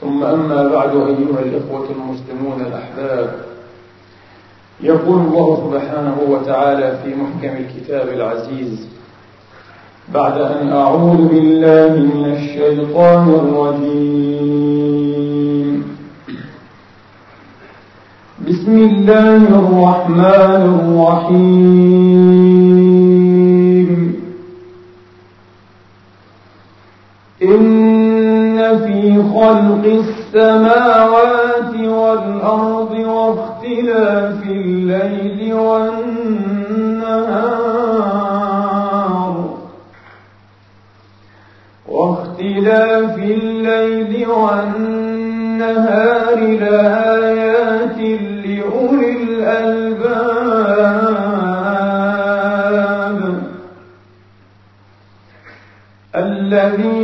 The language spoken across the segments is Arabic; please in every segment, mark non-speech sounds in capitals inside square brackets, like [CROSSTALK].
ثم أما بعد أيها الإخوة المسلمون الأحباب يقول الله سبحانه وتعالى في محكم الكتاب العزيز بعد أن أعوذ بالله من الشيطان الرجيم. بسم الله الرحمن الرحيم. خلق السماوات والأرض واختلاف الليل والنهار. واختلاف الليل والنهار لآيات لأولي الألباب. الذين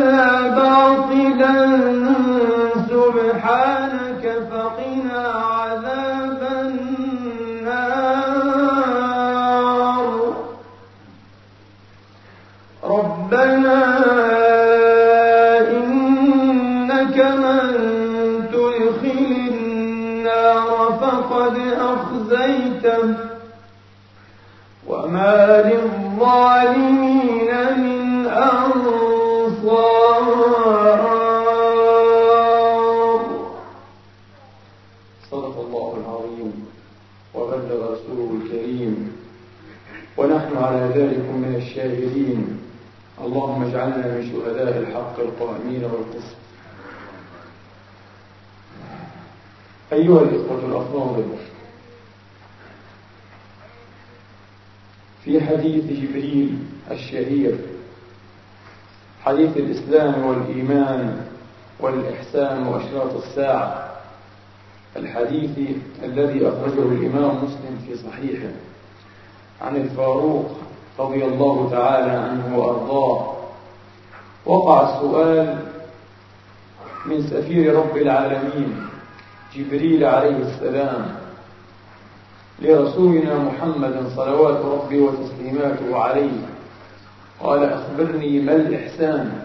الإسلام والإيمان والإحسان وأشراط الساعة. الحديث الذي أخرجه الإمام مسلم في صحيحه عن الفاروق رضي الله تعالى عنه وأرضاه. وقع السؤال من سفير رب العالمين جبريل عليه السلام لرسولنا محمد صلوات ربي وتسليماته عليه. قال أخبرني ما الإحسان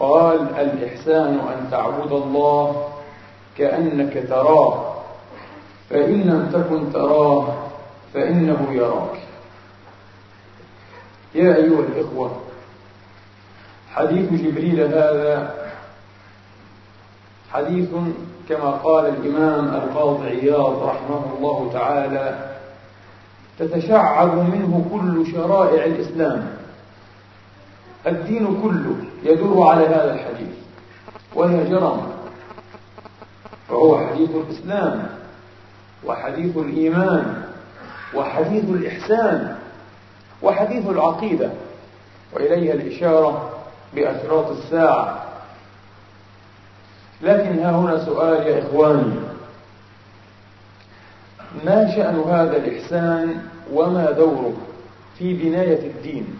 قال الإحسان أن تعبد الله كأنك تراه فإن لم تكن تراه فإنه يراك. يا أيها الإخوة حديث جبريل هذا حديث كما قال الإمام القاضي عياض رحمه الله تعالى تتشعب منه كل شرائع الإسلام. الدين كله يدور على هذا الحديث ولا جرم. فهو حديث الإسلام وحديث الإيمان وحديث الإحسان وحديث العقيدة. وإليها الإشارة بأشراط الساعة. لكن ها هنا سؤال يا إخواني. ما شأن هذا الإحسان وما دوره في بناية الدين؟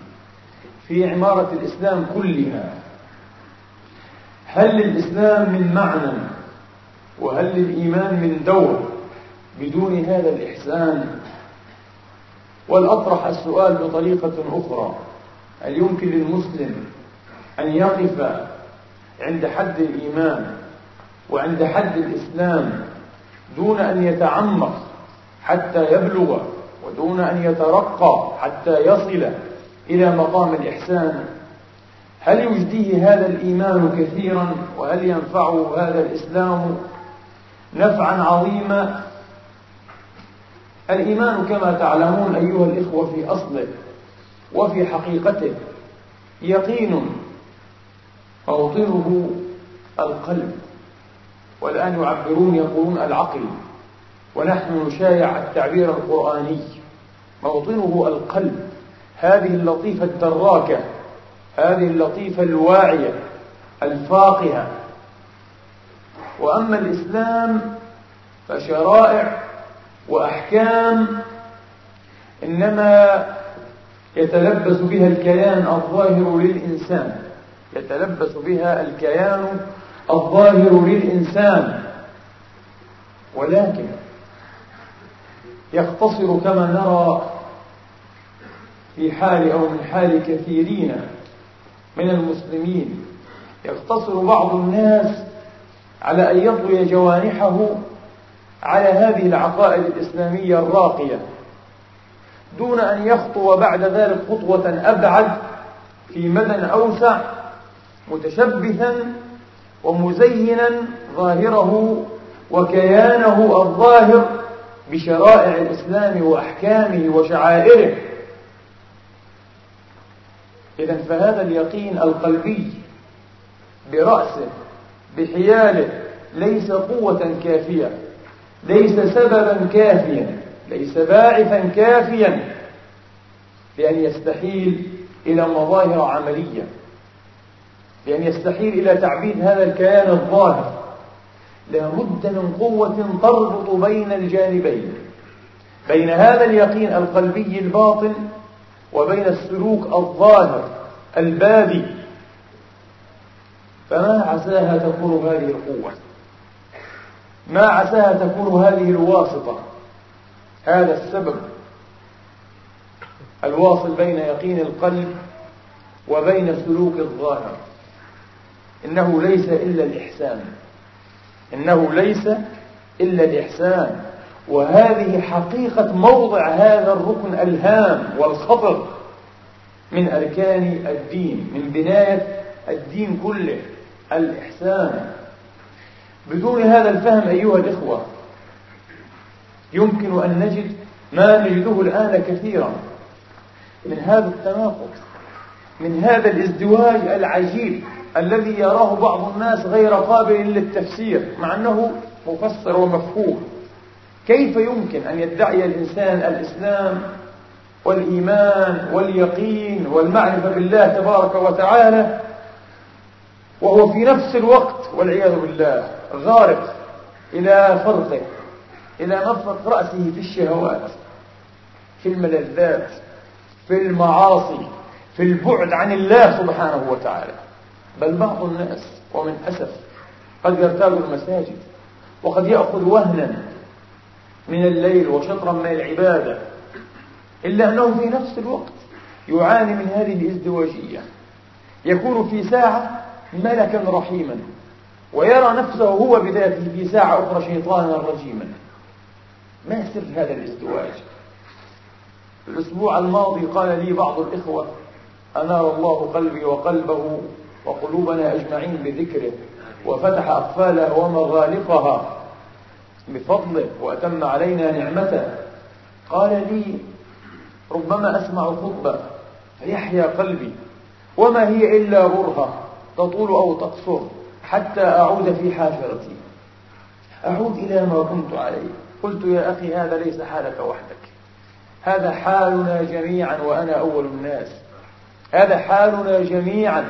في عمارة الإسلام كلها. هل للإسلام من معنى وهل للإيمان من دور بدون هذا الإحسان؟ والأطرح السؤال بطريقة أخرى. هل يمكن للمسلم أن يقف عند حد الإيمان وعند حد الإسلام دون أن يتعمق حتى يبلغ ودون أن يترقى حتى يصل إلى مقام الإحسان. هل يجديه هذا الإيمان كثيرا؟ وهل ينفعه هذا الإسلام؟ نفعا عظيما. الإيمان كما تعلمون أيها الإخوة في أصله وفي حقيقته يقين موطنه القلب. والآن يعبرون يقولون العقل. ونحن نشايع التعبير القرآني. موطنه القلب. هذه اللطيفة الدراكة هذه اللطيفة الواعية الفاقهة. وأما الإسلام فشرائع وأحكام إنما يتلبس بها الكيان الظاهر للإنسان يتلبس بها الكيان الظاهر للإنسان. ولكن يختصر كما نرى في حال أو من حال كثيرين من المسلمين يقتصر بعض الناس على أن يطوي جوانحه على هذه العقائد الإسلامية الراقية دون أن يخطو بعد ذلك خطوة أبعد في مدى أوسع متشبثا ومزينا ظاهره وكيانه الظاهر بشرائع الإسلام وأحكامه وشعائره. إذا فهذا اليقين القلبي برأسه بحياله ليس قوة كافية ليس سببا كافيا ليس باعثا كافيا لأن يستحيل إلى مظاهر عملية لأن يستحيل إلى تعبيد هذا الكيان الظاهر. لابد من قوة تربط بين الجانبين بين هذا اليقين القلبي الباطن وبين السلوك الظاهر البادي. فما عساها تكون هذه القوة؟ ما عساها تكون هذه الواسطة؟ هذا السبب. الواصل بين يقين القلب وبين سلوك الظاهر. إنه ليس إلا الإحسان. إنه ليس إلا الإحسان. وهذه حقيقة موضع هذا الركن الهام والخطر من أركان الدين من بناية الدين كله الإحسان. بدون هذا الفهم أيها الإخوة يمكن أن نجد ما نجده الآن كثيرا من هذا التناقض من هذا الازدواج العجيب الذي يراه بعض الناس غير قابل للتفسير مع أنه مفسر ومفهوم. كيف يمكن أن يدعي الإنسان الإسلام والإيمان واليقين والمعرفة بالله تبارك وتعالى وهو في نفس الوقت والعياذ بالله غارق إلى فرقه إلى مفرق رأسه في الشهوات في الملذات في المعاصي في البعد عن الله سبحانه وتعالى. بل بعض الناس ومن أسف قد يرتاب المساجد وقد يأخذ وهنا من الليل وشطرا من العبادة إلا أنه في نفس الوقت يعاني من هذه الازدواجية. يكون في ساعة ملكا رحيما ويرى نفسه هو بذاته في ساعة أخرى شيطانا رجيما. ما سر هذا الازدواج؟ الأسبوع الماضي قال لي بعض الإخوة أنار الله قلبي وقلبه وقلوبنا أجمعين بذكره وفتح أقفالها ومغالقها. بفضله وأتم علينا نعمته. قال لي ربما أسمع خطبة فيحيا قلبي وما هي إلا برهة تطول أو تقصر حتى أعود في حافرتي. أعود إلى ما كنت عليه. قلت يا أخي هذا ليس حالك وحدك. هذا حالنا جميعا وأنا أول الناس. هذا حالنا جميعا.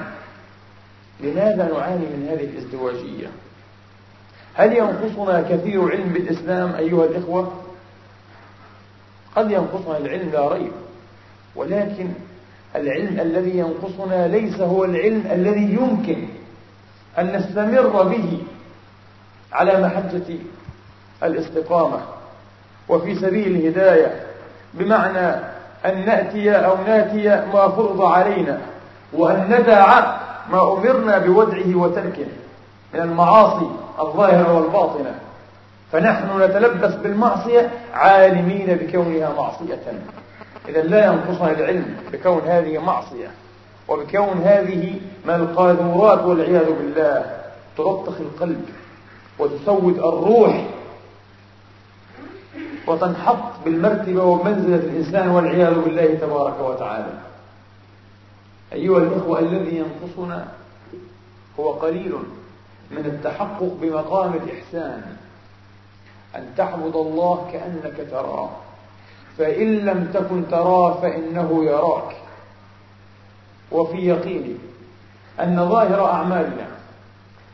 لماذا نعاني من هذه الازدواجية؟ هل ينقصنا كثير علم بالإسلام أيها الإخوة؟ قد ينقصنا العلم لا ريب ولكن العلم الذي ينقصنا ليس هو العلم الذي يمكن أن نستمر به على محجة الاستقامة. وفي سبيل الهداية بمعنى أن نأتي أو ناتي ما فرض علينا وأن ندع ما أمرنا بودعه وتركه من المعاصي. الظاهرة والباطنة فنحن نتلبس بالمعصية عالمين بكونها معصية. إذا لا ينقصنا العلم بكون هذه معصية وبكون هذه من القاذورات والعياذ بالله. تلطخ القلب وتسود الروح وتنحط بالمرتبة ومنزلة الإنسان والعياذ بالله تبارك وتعالى. أيها الإخوة الذي ينقصنا هو قليل. من التحقق بمقام الإحسان. أن تعبد الله كأنك تراه. فإن لم تكن تراه فإنه يراك. وفي يقيني أن ظاهر أعمالنا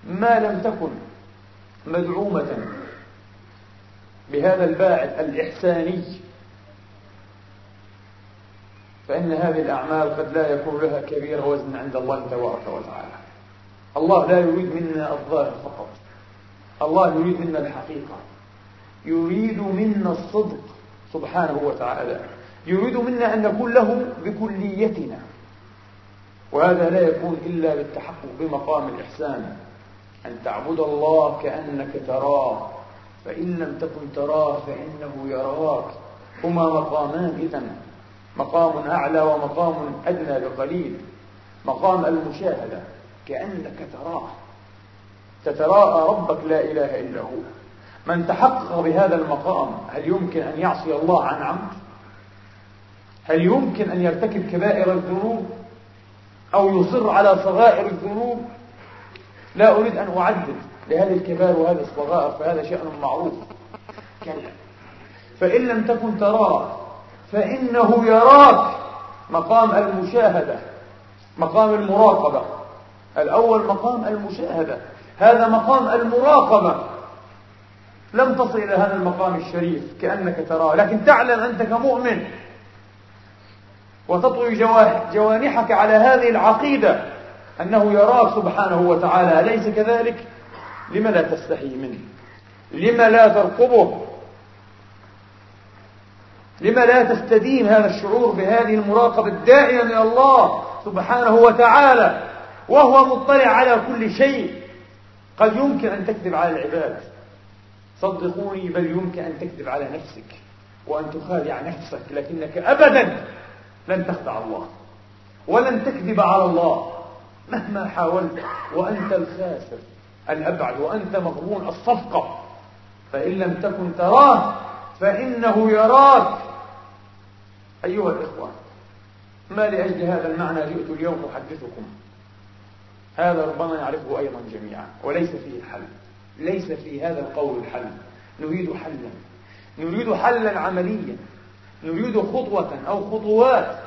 ما لم تكن مدعومة بهذا الباعث الإحساني. فإن هذه الأعمال قد لا يكون لها كبير وزن عند الله تبارك وتعالى. الله لا يريد منا الظاهر فقط. الله يريد منا الحقيقة. يريد منا الصدق سبحانه وتعالى. يريد منا أن نكون له بكليتنا. وهذا لا يكون إلا بالتحقق بمقام الإحسان. أن تعبد الله كأنك تراه. فإن لم تكن تراه فإنه يراك. هما مقامان إذا مقام أعلى ومقام أدنى بقليل. مقام المشاهدة. كأنك تراه. تتراءى ربك لا إله إلا هو. من تحقق بهذا المقام هل يمكن أن يعصي الله عن عمد؟ هل يمكن أن يرتكب كبائر الذنوب؟ أو يصر على صغائر الذنوب؟ لا أريد أن أعدد لهذه الكبائر وهذه الصغائر فهذا شأن معروف. كلا. فإن لم تكن تراه فإنه يراك. مقام المشاهدة مقام المراقبة. الأول مقام المشاهدة هذا مقام المراقبة لم تصل إلى هذا المقام الشريف كأنك تراه لكن تعلم أنت كمؤمن وتطوي جوانحك على هذه العقيدة أنه يراك سبحانه وتعالى أليس كذلك؟ لم لا تستحي منه؟ لم لا ترقبه؟ لم لا تستدين هذا الشعور بهذه المراقبة الدائمة من الله سبحانه وتعالى وهو مطلع على كل شيء. قد يمكن أن تكذب على العباد. صدقوني بل يمكن أن تكذب على نفسك وأن تخادع نفسك لكنك أبدا لن تخدع الله ولن تكذب على الله مهما حاولت. وأنت الخاسر الأبعد وأنت مغبون الصفقة. فإن لم تكن تراه فإنه يراك. أيها الإخوة ما لأجل هذا المعنى جئت اليوم أحدثكم؟ هذا ربما نعرفه أيضا جميعا وليس فيه الحل ليس في هذا القول الحل. نريد حلا. نريد حلا عمليا. نريد خطوة أو خطوات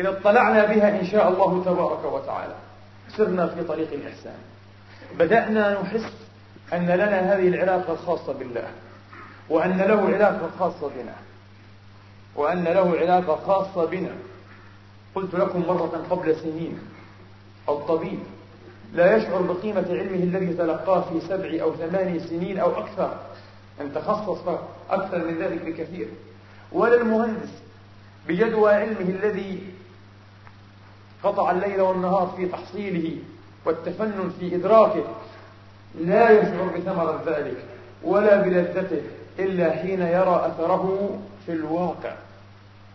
إذا اطلعنا بها إن شاء الله تبارك وتعالى. سرنا في طريق الإحسان. بدأنا نحس أن لنا هذه العلاقة الخاصة بالله وأن له علاقة خاصة بنا وأن له علاقة خاصة بنا. قلت لكم مرة قبل سنين الطبيب. لا يشعر بقيمة علمه الذي تلقاه في سبع أو ثمان سنين أو أكثر. أن تخصص أكثر من ذلك بكثير. ولا المهندس بجدوى علمه الذي قطع الليل والنهار في تحصيله والتفنن في إدراكه لا يشعر بثمرة ذلك ولا بلذته إلا حين يرى أثره في الواقع.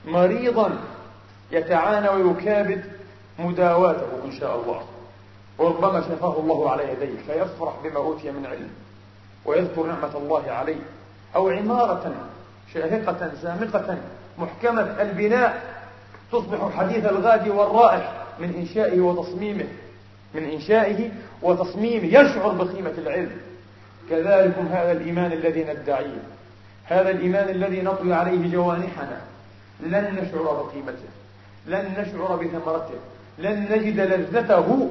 مريضا يتعانى ويكابد مداواته إن شاء الله. وربما شفاه الله على يديه فيفرح بما أوتي من علم ويذكر نعمة الله عليه. أو عمارة شاهقة زامقة محكمة البناء تصبح حديث الغادي والرائح من إنشائه وتصميمه من إنشائه وتصميمه يشعر بقيمة العلم. كذلكم هذا الإيمان الذي ندعيه. هذا الإيمان الذي نطوي عليه جوانحنا. لن نشعر بقيمته. لن نشعر بثمرته. لن نجد لذته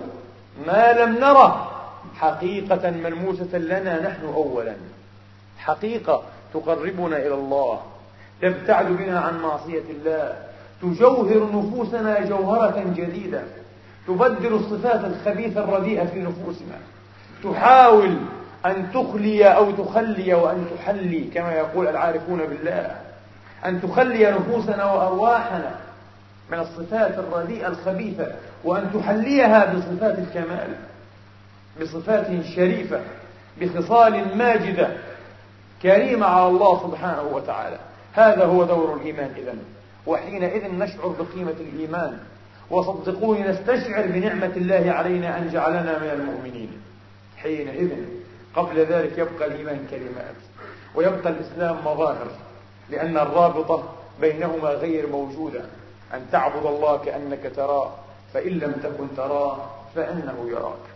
ما لم نره. حقيقة ملموسة لنا نحن أولا. حقيقة تقربنا إلى الله تبتعد بنا عن معصية الله تجوهر نفوسنا جوهرة جديدة تبدل الصفات الخبيثة الرديئة في نفوسنا تحاول أن تخلي أو تخلي وأن تحلي كما يقول العارفون بالله أن تخلي نفوسنا وأرواحنا من الصفات الرديئة الخبيثة وأن تحليها بصفات الكمال بصفات شريفة بخصال ماجدة كريمة على الله سبحانه وتعالى. هذا هو دور الإيمان إذن. وحينئذ نشعر بقيمة الإيمان. وصدقوني نستشعر بنعمة الله علينا أن جعلنا من المؤمنين. حينئذ قبل ذلك يبقى الإيمان كلمات. ويبقى الإسلام مظاهر لأن الرابطة بينهما غير موجودة. أن تعبد الله كأنك تراه فإن لم تكن تراه فإنه يراك.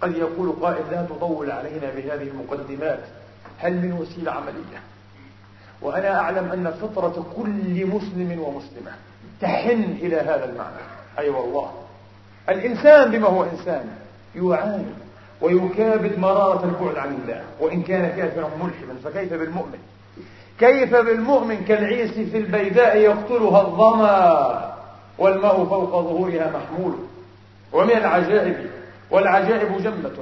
قد يقول قائل لا تطول علينا بهذه المقدمات هل من وسيلة عملية؟ وأنا أعلم أن فطرة كل مسلم ومسلمة تحن إلى هذا المعنى. أي أيوة والله. الإنسان بما هو إنسان يعاني ويكابد مرارة البعد عن الله وإن كان كافرا ملحدا فكيف بالمؤمن؟ كيف بالمؤمن كالعيس في البيداء يقتلها الظما والماء فوق ظهورها محمول ومن العجائب والعجائب جمة.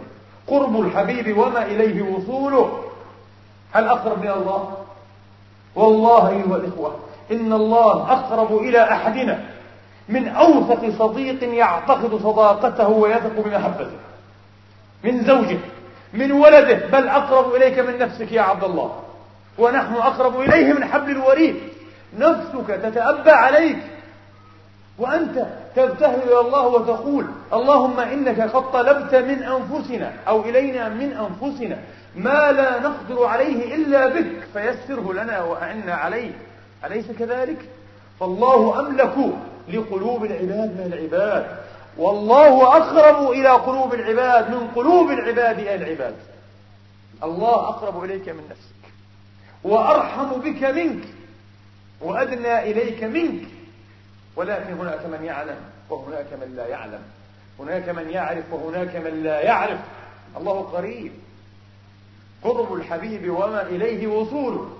قرب الحبيب وما إليه وصوله. هل أقرب من الله؟ والله أيها الإخوة إن الله أقرب إلى أحدنا من أوثق صديق يعتقد صداقته ويثق بمحبته. من زوجه من ولده بل أقرب إليك من نفسك يا عبد الله. ونحن أقرب إليه من حبل الوريد. نفسك تتأبى عليك وأنت تبتهل إلى الله وتقول اللهم إنك قد طلبت من أنفسنا أو إلينا من أنفسنا ما لا نقدر عليه إلا بك. فيسره لنا وأعنا عليه. أليس كذلك؟ فالله أملك لقلوب العباد من العباد. والله أقرب إلى قلوب العباد من قلوب العباد إلى العباد. الله أقرب إليك من نفسك. وأرحم بك منك وأدنى إليك منك. ولكن هناك من يعلم وهناك من لا يعلم. هناك من يعرف وهناك من لا يعرف. الله قريب. قرب الحبيب وما إليه وصوله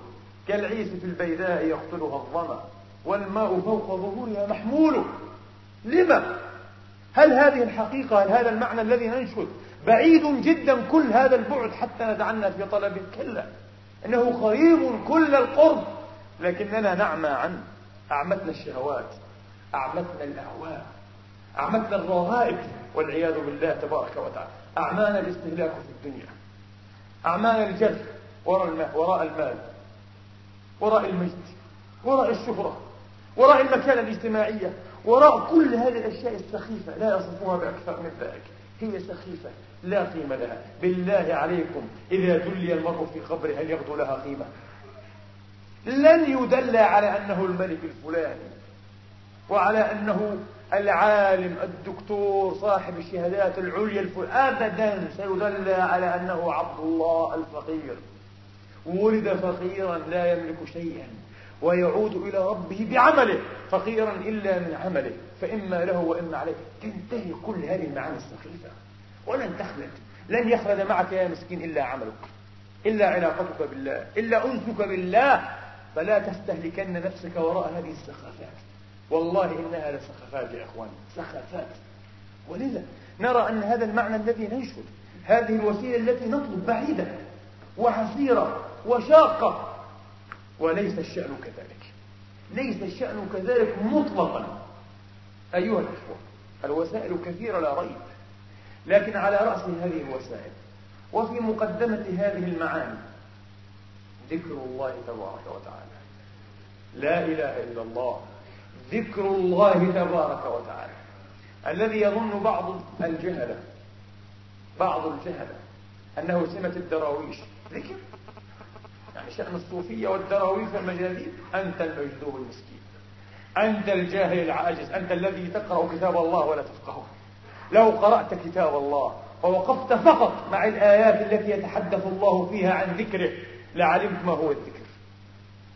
كالعيس في البيداء يقتلها الظمأ والماء فوق ظهورها محمول لما؟ هل هذه الحقيقة هل هذا المعنى الذي ننشد؟ بعيد جدا كل هذا البعد حتى نتعنى في طلبه كلا إنه قريب كل القرب لكننا نعمى عنه أعمتنا الشهوات أعمتنا الأهواء أعمتنا الرغائب والعياذ بالله تبارك وتعالى. أعمانا الاستهلاك في الدنيا أعمانا الجذب وراء المال وراء المال وراء المجد وراء الشهرة وراء المكانة الاجتماعية وراء كل هذه الأشياء السخيفة لا يصفها بأكثر من ذلك. هي سخيفة. لا قيمة لها. بالله عليكم إذا دلي المرء في قبره هل يغدو لها قيمة؟ لن يدلى على أنه الملك الفلاني وعلى أنه العالم الدكتور صاحب الشهادات العليا الفل أبدا سيدلى على أنه عبد الله الفقير. ولد فقيرا لا يملك شيئا ويعود إلى ربه بعمله. فقيرا إلا من عمله فإما له وإما عليه. تنتهي كل هذه المعاني السخيفة. ولن تخلد. لن يخلد معك يا مسكين إلا عملك إلا علاقتك بالله إلا أنسك بالله. فلا تستهلكن نفسك وراء هذه السخافات. والله إنها لسخافات يا إخواني سخافات. ولذا نرى أن هذا المعنى الذي ننشد هذه الوسيلة التي نطلب بعيدة وعسيرة وشاقة. وليس الشأن كذلك. ليس الشأن كذلك مطلقا. أيها الأخوة الوسائل كثيرة لا ريب. لكن على رأس هذه الوسائل وفي مقدمة هذه المعاني ذكر الله تبارك وتعالى. لا إله إلا الله ذكر الله تبارك وتعالى الذي يظن بعض الجهلة بعض الجهلة أنه سمة الدراويش. ذكر؟ يعني شأن الصوفية والدراويش والمجاذيب أنت المجذوب المسكين أنت الجاهل العاجز أنت الذي تقرأ كتاب الله ولا تفقهه. لو قرأت كتاب الله ووقفت فقط مع الآيات التي يتحدث الله فيها عن ذكره لعلمت ما هو الذكر.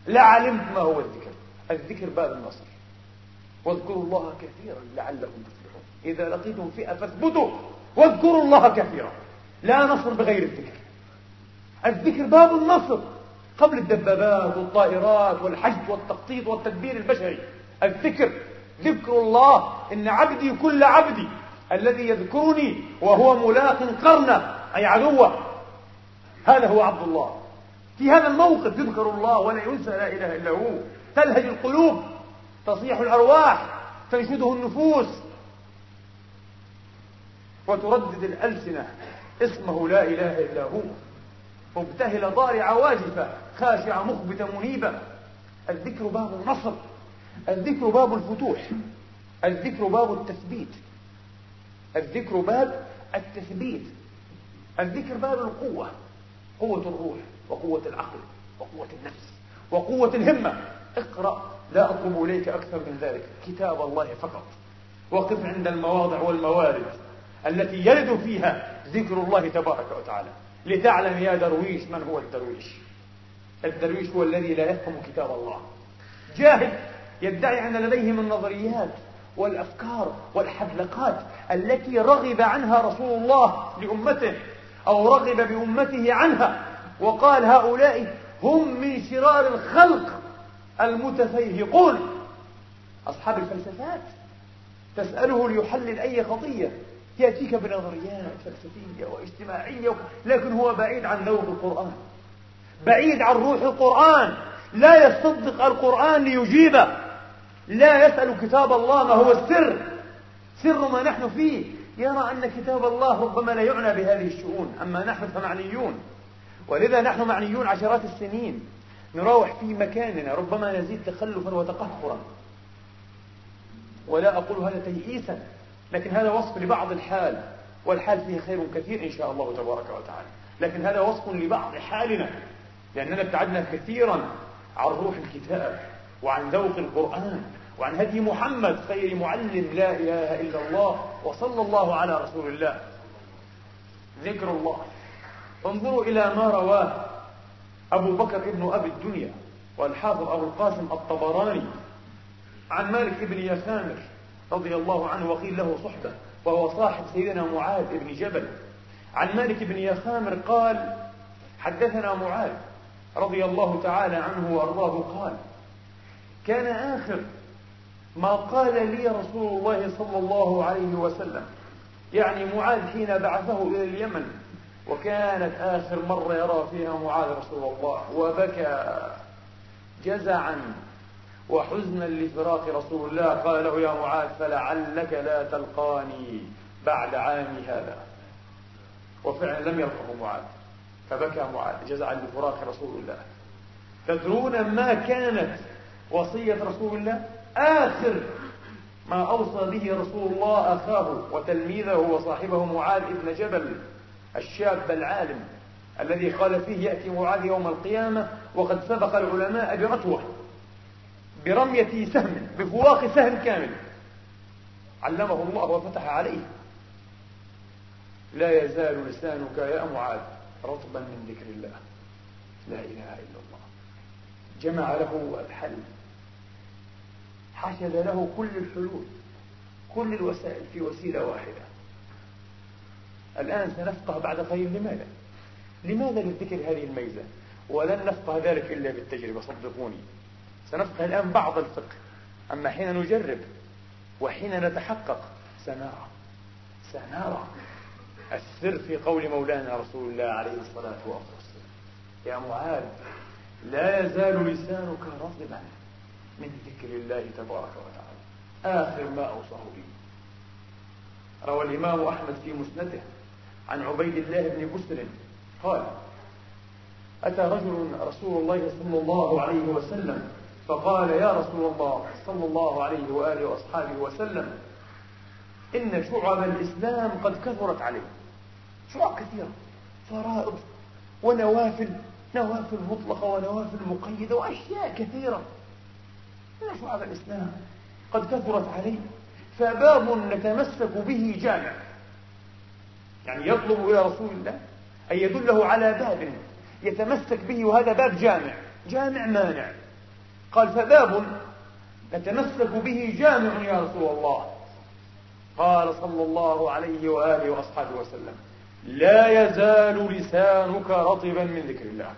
لعلمت ما هو الذكر. الذكر باب النصر. واذكروا الله كثيرا لعلكم تفلحون. إذا لقيتم فئة فاثبتوا واذكروا الله كثيرا. لا نصر بغير الذكر. الذكر باب النصر. قبل الدبابات والطائرات والحشد والتخطيط والتدبير البشري. الذكر ذكر الله. إن عبدي كل عبدي. الذي يذكرني وهو ملاق قرنه أي عدوه. هذا هو عبد الله. في هذا الموقف يذكر الله ولا ينسى لا إله إلا هو. تلهج القلوب تصيح الأرواح تنشده النفوس. وتردد الألسنة اسمه لا إله إلا هو. مبتهلة ضارعة واجفة خاشعة مخبتة منيبة. الذكر باب النصر الذكر باب الفتوح الذكر باب التثبيت. الذكر باب التثبيت. الذكر باب القوة قوة الروح وقوة العقل وقوة النفس وقوة الهمة. اقرأ لا أطلب إليك أكثر من ذلك. كتاب الله فقط. وقف عند المواضع والموارد التي يرد فيها ذكر الله تبارك وتعالى. لتعلم يا درويش من هو الدرويش. الدرويش هو الذي لا يفهم كتاب الله. جاهل يدعي أن لديه من النظريات والأفكار والحذلقات التي رغب عنها رسول الله لأمته أو رغب بأمته عنها. وقال هؤلاء هم من شرار الخلق المتفيهقون. أصحاب الفلسفات تسأله ليحلل أي قضية. يأتيك بنظريات فلسفية واجتماعية لكن هو بعيد عن ذوق القرآن. بعيد عن روح القرآن. لا يصدق القرآن ليجيبه. لا يسأل كتاب الله ما هو السر. سر ما نحن فيه. يرى أن كتاب الله ربما لا يعنى بهذه الشؤون. أما نحن فمعنيون. ولذا نحن معنيون عشرات السنين. نراوح في مكاننا. ربما نزيد تخلفا وتقهرا ولا أقول هذا تيئيسا. لكن هذا وصف لبعض الحال. والحال فيه خير كثير إن شاء الله تبارك وتعالى. لكن هذا وصف لبعض حالنا. لأننا ابتعدنا كثيرا عن روح الكتاب وعن ذوق القرآن. وعن هدي محمد خير معلم لا إله إلا الله وصلى الله على رسول الله. ذكر الله. انظروا إلى ما رواه أبو بكر ابن أبي الدنيا والحافظ أبو القاسم الطبراني عن مالك بن يسامر رضي الله عنه وقيل له صحبة وهو صاحب سيدنا معاذ بن جبل. عن مالك بن يسامر قال حدثنا معاذ رضي الله تعالى عنه وأرضاه قال كان آخر ما قال لي رسول الله صلى الله عليه وسلم. يعني معاذ حين بعثه إلى اليمن وكانت آخر مرة يرى فيها معاذ رسول الله وبكى جزعا وحزنا لفراق رسول الله. قال له يا معاذ فلعلك لا تلقاني بعد عامي هذا. وفعلا لم يلقه معاذ فبكى معاذ جزعا لفراق رسول الله. تدرون ما كانت وصية رسول الله؟ آخر ما أوصى به رسول الله أخاه وتلميذه وصاحبه معاذ بن جبل الشاب العالم الذي قال فيه يأتي معاذ يوم القيامة وقد سبق العلماء برتوة برمية سهم بفواق سهم كامل. علمه الله وفتح عليه. لا يزال لسانك يا معاذ رطبا من ذكر الله. لا إله إلا الله. جمع له الحل حشد له كل الحلول كل الوسائل في وسيلة واحدة. الآن سنفقه بعد قليل لماذا؟ لماذا للذكر هذه الميزة؟ ولن نفقه ذلك إلا بالتجربة صدقوني. سنفقه الآن بعض الفقه أما حين نجرب وحين نتحقق سنرى. سنرى. السر في قول مولانا رسول الله عليه الصلاة والسلام. يا معاذ لا يزال لسانك رطبا. من ذكر الله تبارك وتعالى. آخر ما أوصاه به. روى الإمام أحمد في مسنده عن عبيد الله بن بسر. قال أتى رجل رسول الله صلى الله عليه وسلم فقال يا رسول الله صلى الله عليه وآله وأصحابه وسلم إن شعب الإسلام قد كثرت عليه. شعب كثيرة فرائض ونوافل نوافل مطلقة ونوافل مقيدة وأشياء كثيرة. إن شعب الإسلام. قد كثرت عليه. فباب نتمسك به جامع. يعني يطلب إلى رسول الله أن يدله على باب يتمسك به وهذا باب جامع. جامع مانع. قال فباب نتمسك به جامع يا رسول الله. قال صلى الله عليه وآله وأصحابه وسلم لا يزال لسانك رطبا من ذكر الله.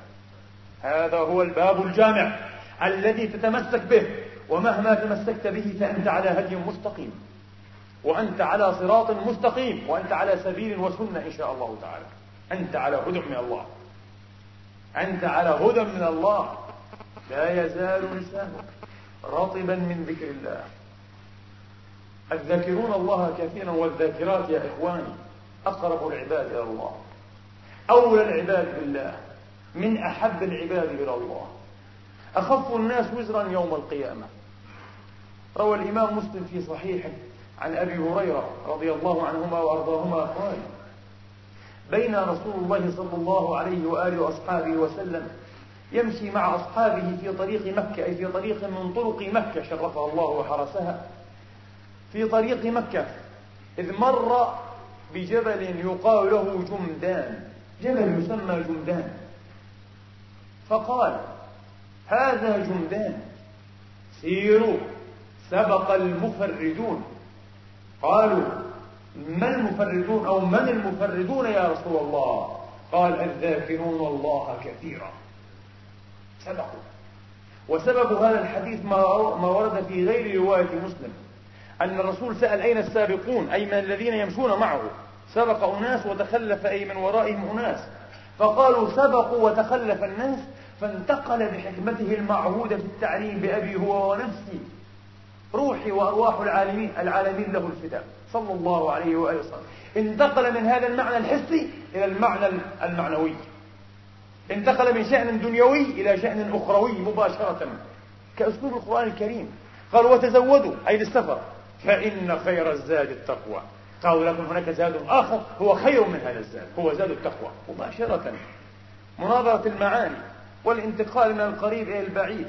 هذا هو الباب الجامع الذي تتمسك به. ومهما تمسكت به فأنت على هدي مستقيم. وأنت على صراط مستقيم. وأنت على سبيل وسنة إن شاء الله تعالى. أنت على هدى من الله. أنت على هدى من الله. لا يزال لسانك رطبا من ذكر الله. الذاكرون الله كثيرا والذاكرات يا إخواني أقرب العباد إلى الله. أولى العباد بالله. من أحب العباد إلى الله. أخف الناس وزرا يوم القيامة. روى الإمام مسلم في صحيحه عن أبي هريرة رضي الله عنهما وأرضاهما قال بين رسول الله صلى الله عليه وآله وأصحابه وسلم يمشي مع أصحابه في طريق مكة أي في طريق من طرق مكة شرفها الله وحرسها. في طريق مكة إذ مر بجبل يقال له جمدان. جبل يسمى جمدان. فقال هذا جندان سيروا. سبق المفردون. قالوا ما المفردون أو من المفردون يا رسول الله؟ قال الذاكرون الله كثيرا. سبقوا. وسبب هذا الحديث ما ورد في غير رواية مسلم أن الرسول سأل أين السابقون؟ أي من الذين يمشون معه؟ سبق أناس وتخلف أي من ورائهم أناس. فقالوا سبقوا وتخلف الناس فانتقل بحكمته المعهودة في التعليم بأبي هو ونفسي. روحي وأرواح العالمين العالمين له الفداء صلى الله عليه وآله وسلم. انتقل من هذا المعنى الحسي إلى المعنى المعنوي. انتقل من شأن دنيوي إلى شأن أخروي مباشرة. كأسلوب القرآن الكريم. قال وتزودوا أي للسفر. فإن خير الزاد التقوى. قالوا لكن هناك زاد آخر هو خير من هذا الزاد هو زاد التقوى. مباشرة. مناظرة المعاني والانتقال من القريب إلى البعيد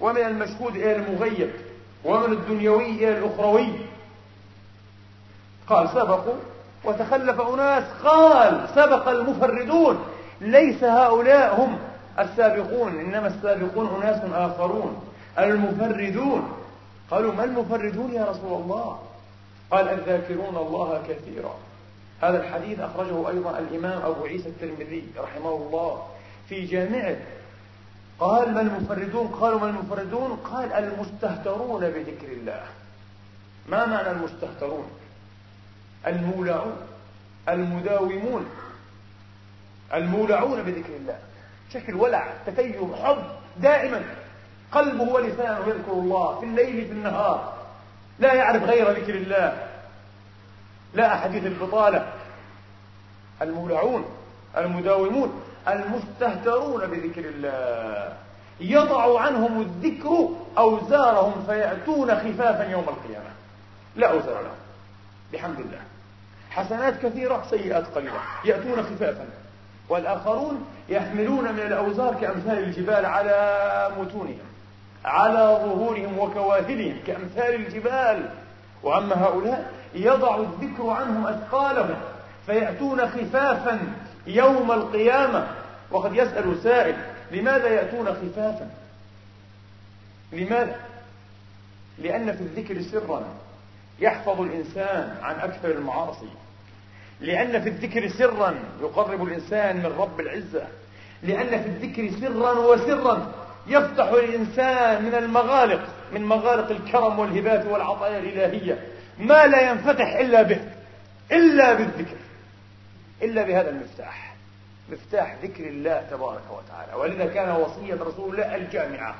ومن المشهود إلى المغيب. ومن الدنيوي إلى الأخروي قال سبقوا وتخلف أناس. قال سبق المفردون. ليس هؤلاء هم السابقون إنما السابقون أناس آخرون. المفردون. قالوا ما المفردون يا رسول الله؟ قال الذاكرون الله كثيرا. هذا الحديث أخرجه أيضا الإمام أبو عيسى الترمذي رحمه الله في جامعة قال ما المفردون؟ قالوا ما المفردون؟ قال المستهترون بذكر الله. ما معنى المستهترون؟ المولعون المداومون المولعون بذكر الله. شكل ولع تتيم حب دائما. قلبه ولسانه يذكر الله في الليل في النهار. لا يعرف غير ذكر الله. لا أحاديث البطالة. المولعون المداومون. المستهترون بذكر الله. يضع عنهم الذكر أوزارهم فيأتون خفافا يوم القيامة. لا أوزار لهم. بحمد الله. حسنات كثيرة سيئات قليلة. يأتون خفافا. والآخرون يحملون من الأوزار كأمثال الجبال على متونهم على ظهورهم وكواهلهم كأمثال الجبال. وأما هؤلاء يضع الذكر عنهم أثقالهم فيأتون خفافا يوم القيامة. وقد يسأل سائل لماذا يأتون خفافا؟ لماذا؟ لأن في الذكر سرا يحفظ الإنسان عن أكثر المعاصي. لأن في الذكر سرا يقرب الإنسان من رب العزة. لأن في الذكر سرا وسرا يفتح الإنسان من المغالق من مغالق الكرم والهبات والعطايا الإلهية. ما لا ينفتح إلا به إلا بالذكر إلا بهذا المفتاح. مفتاح ذكر الله تبارك وتعالى. ولذا كان وصية رسول الله الجامعة.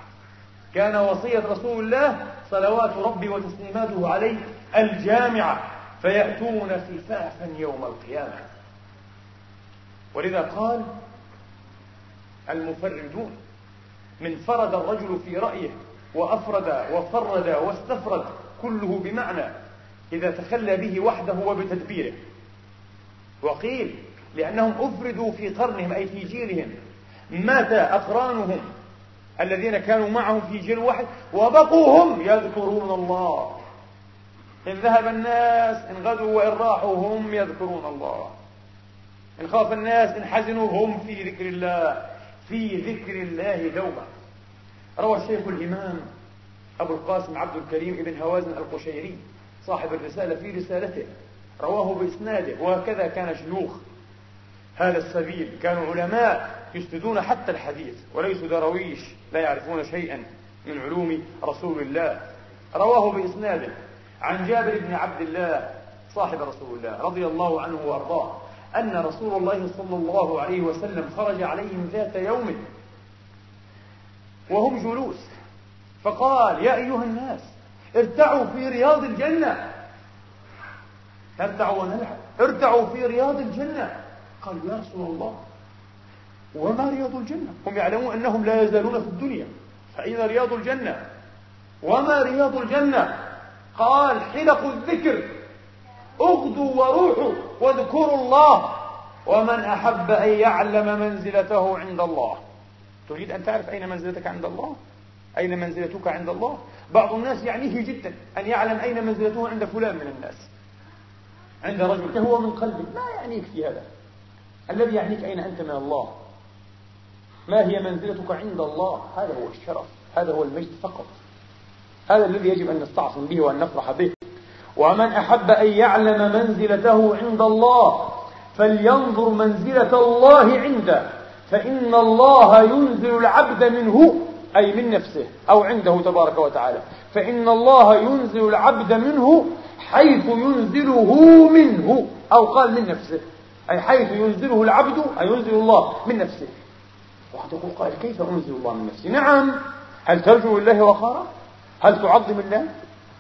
كان وصية رسول الله صلوات ربي وتسليماته عليه الجامعة. فيأتون خفافا يوم القيامة. ولذا قال المفردون من فرد الرجل في رأيه وأفرد وفرد واستفرد كله بمعنى إذا تخلى به وحده وبتدبيره. وقيل لأنهم أفردوا في قرنهم أي في جيلهم. مات أقرانهم الذين كانوا معهم في جيل واحد وبقوا هم يذكرون الله. إن ذهب الناس إن غدوا وإن راحوا هم يذكرون الله. إن خاف الناس إن حزنوا هم في ذكر الله في ذكر الله دوما. روى الشيخ الإمام أبو القاسم عبد الكريم ابن هوازن القشيري صاحب الرسالة في رسالته رواه بإسناده وهكذا كان شيوخ. هذا السبيل كانوا علماء يسندون حتى الحديث وليسوا درويش لا يعرفون شيئا من علوم رسول الله. رواه بإسناده عن جابر بن عبد الله صاحب رسول الله رضي الله عنه وأرضاه أن رسول الله صلى الله عليه وسلم خرج عليهم ذات يوم وهم جلوس. فقال يا أيها الناس ارتعوا في رياض الجنة. نرتع ونلعب ارتعوا في رياض الجنة. قالوا يا رسول الله وما رياض الجنة؟ هم يعلمون أنهم لا يزالون في الدنيا. فأين رياض الجنة وما رياض الجنة؟ قال حلق الذكر. اغدوا وروحوا واذكروا الله ومن أحب أن يعلم منزلته عند الله. تريد أن تعرف أين منزلتك عند الله؟ أين منزلتك عند الله؟ بعض الناس يعنيه جدا أن يعلم أين منزلته عند فلان من الناس. عند رجل كهو من قلبه. ما يعنيك في هذا. الذي يعنيك أين أنت من الله؟ ما هي منزلتك عند الله؟ هذا هو الشرف هذا هو المجد فقط. هذا الذي يجب أن نستعصم به وأن نفرح به. ومن أحب أن يعلم منزلته عند الله فلينظر منزلة الله عنده. فإن الله ينزل العبد منه أي من نفسه أو عنده تبارك وتعالى. فإن الله ينزل العبد منه حيث ينزله منه أو قال من نفسه. أي حيث ينزله العبد أي ينزل الله من نفسه. واحد يقول قائل كيف أنزل الله من نفسي نعم. هل ترجو لله وقارا؟ هل تعظم الله؟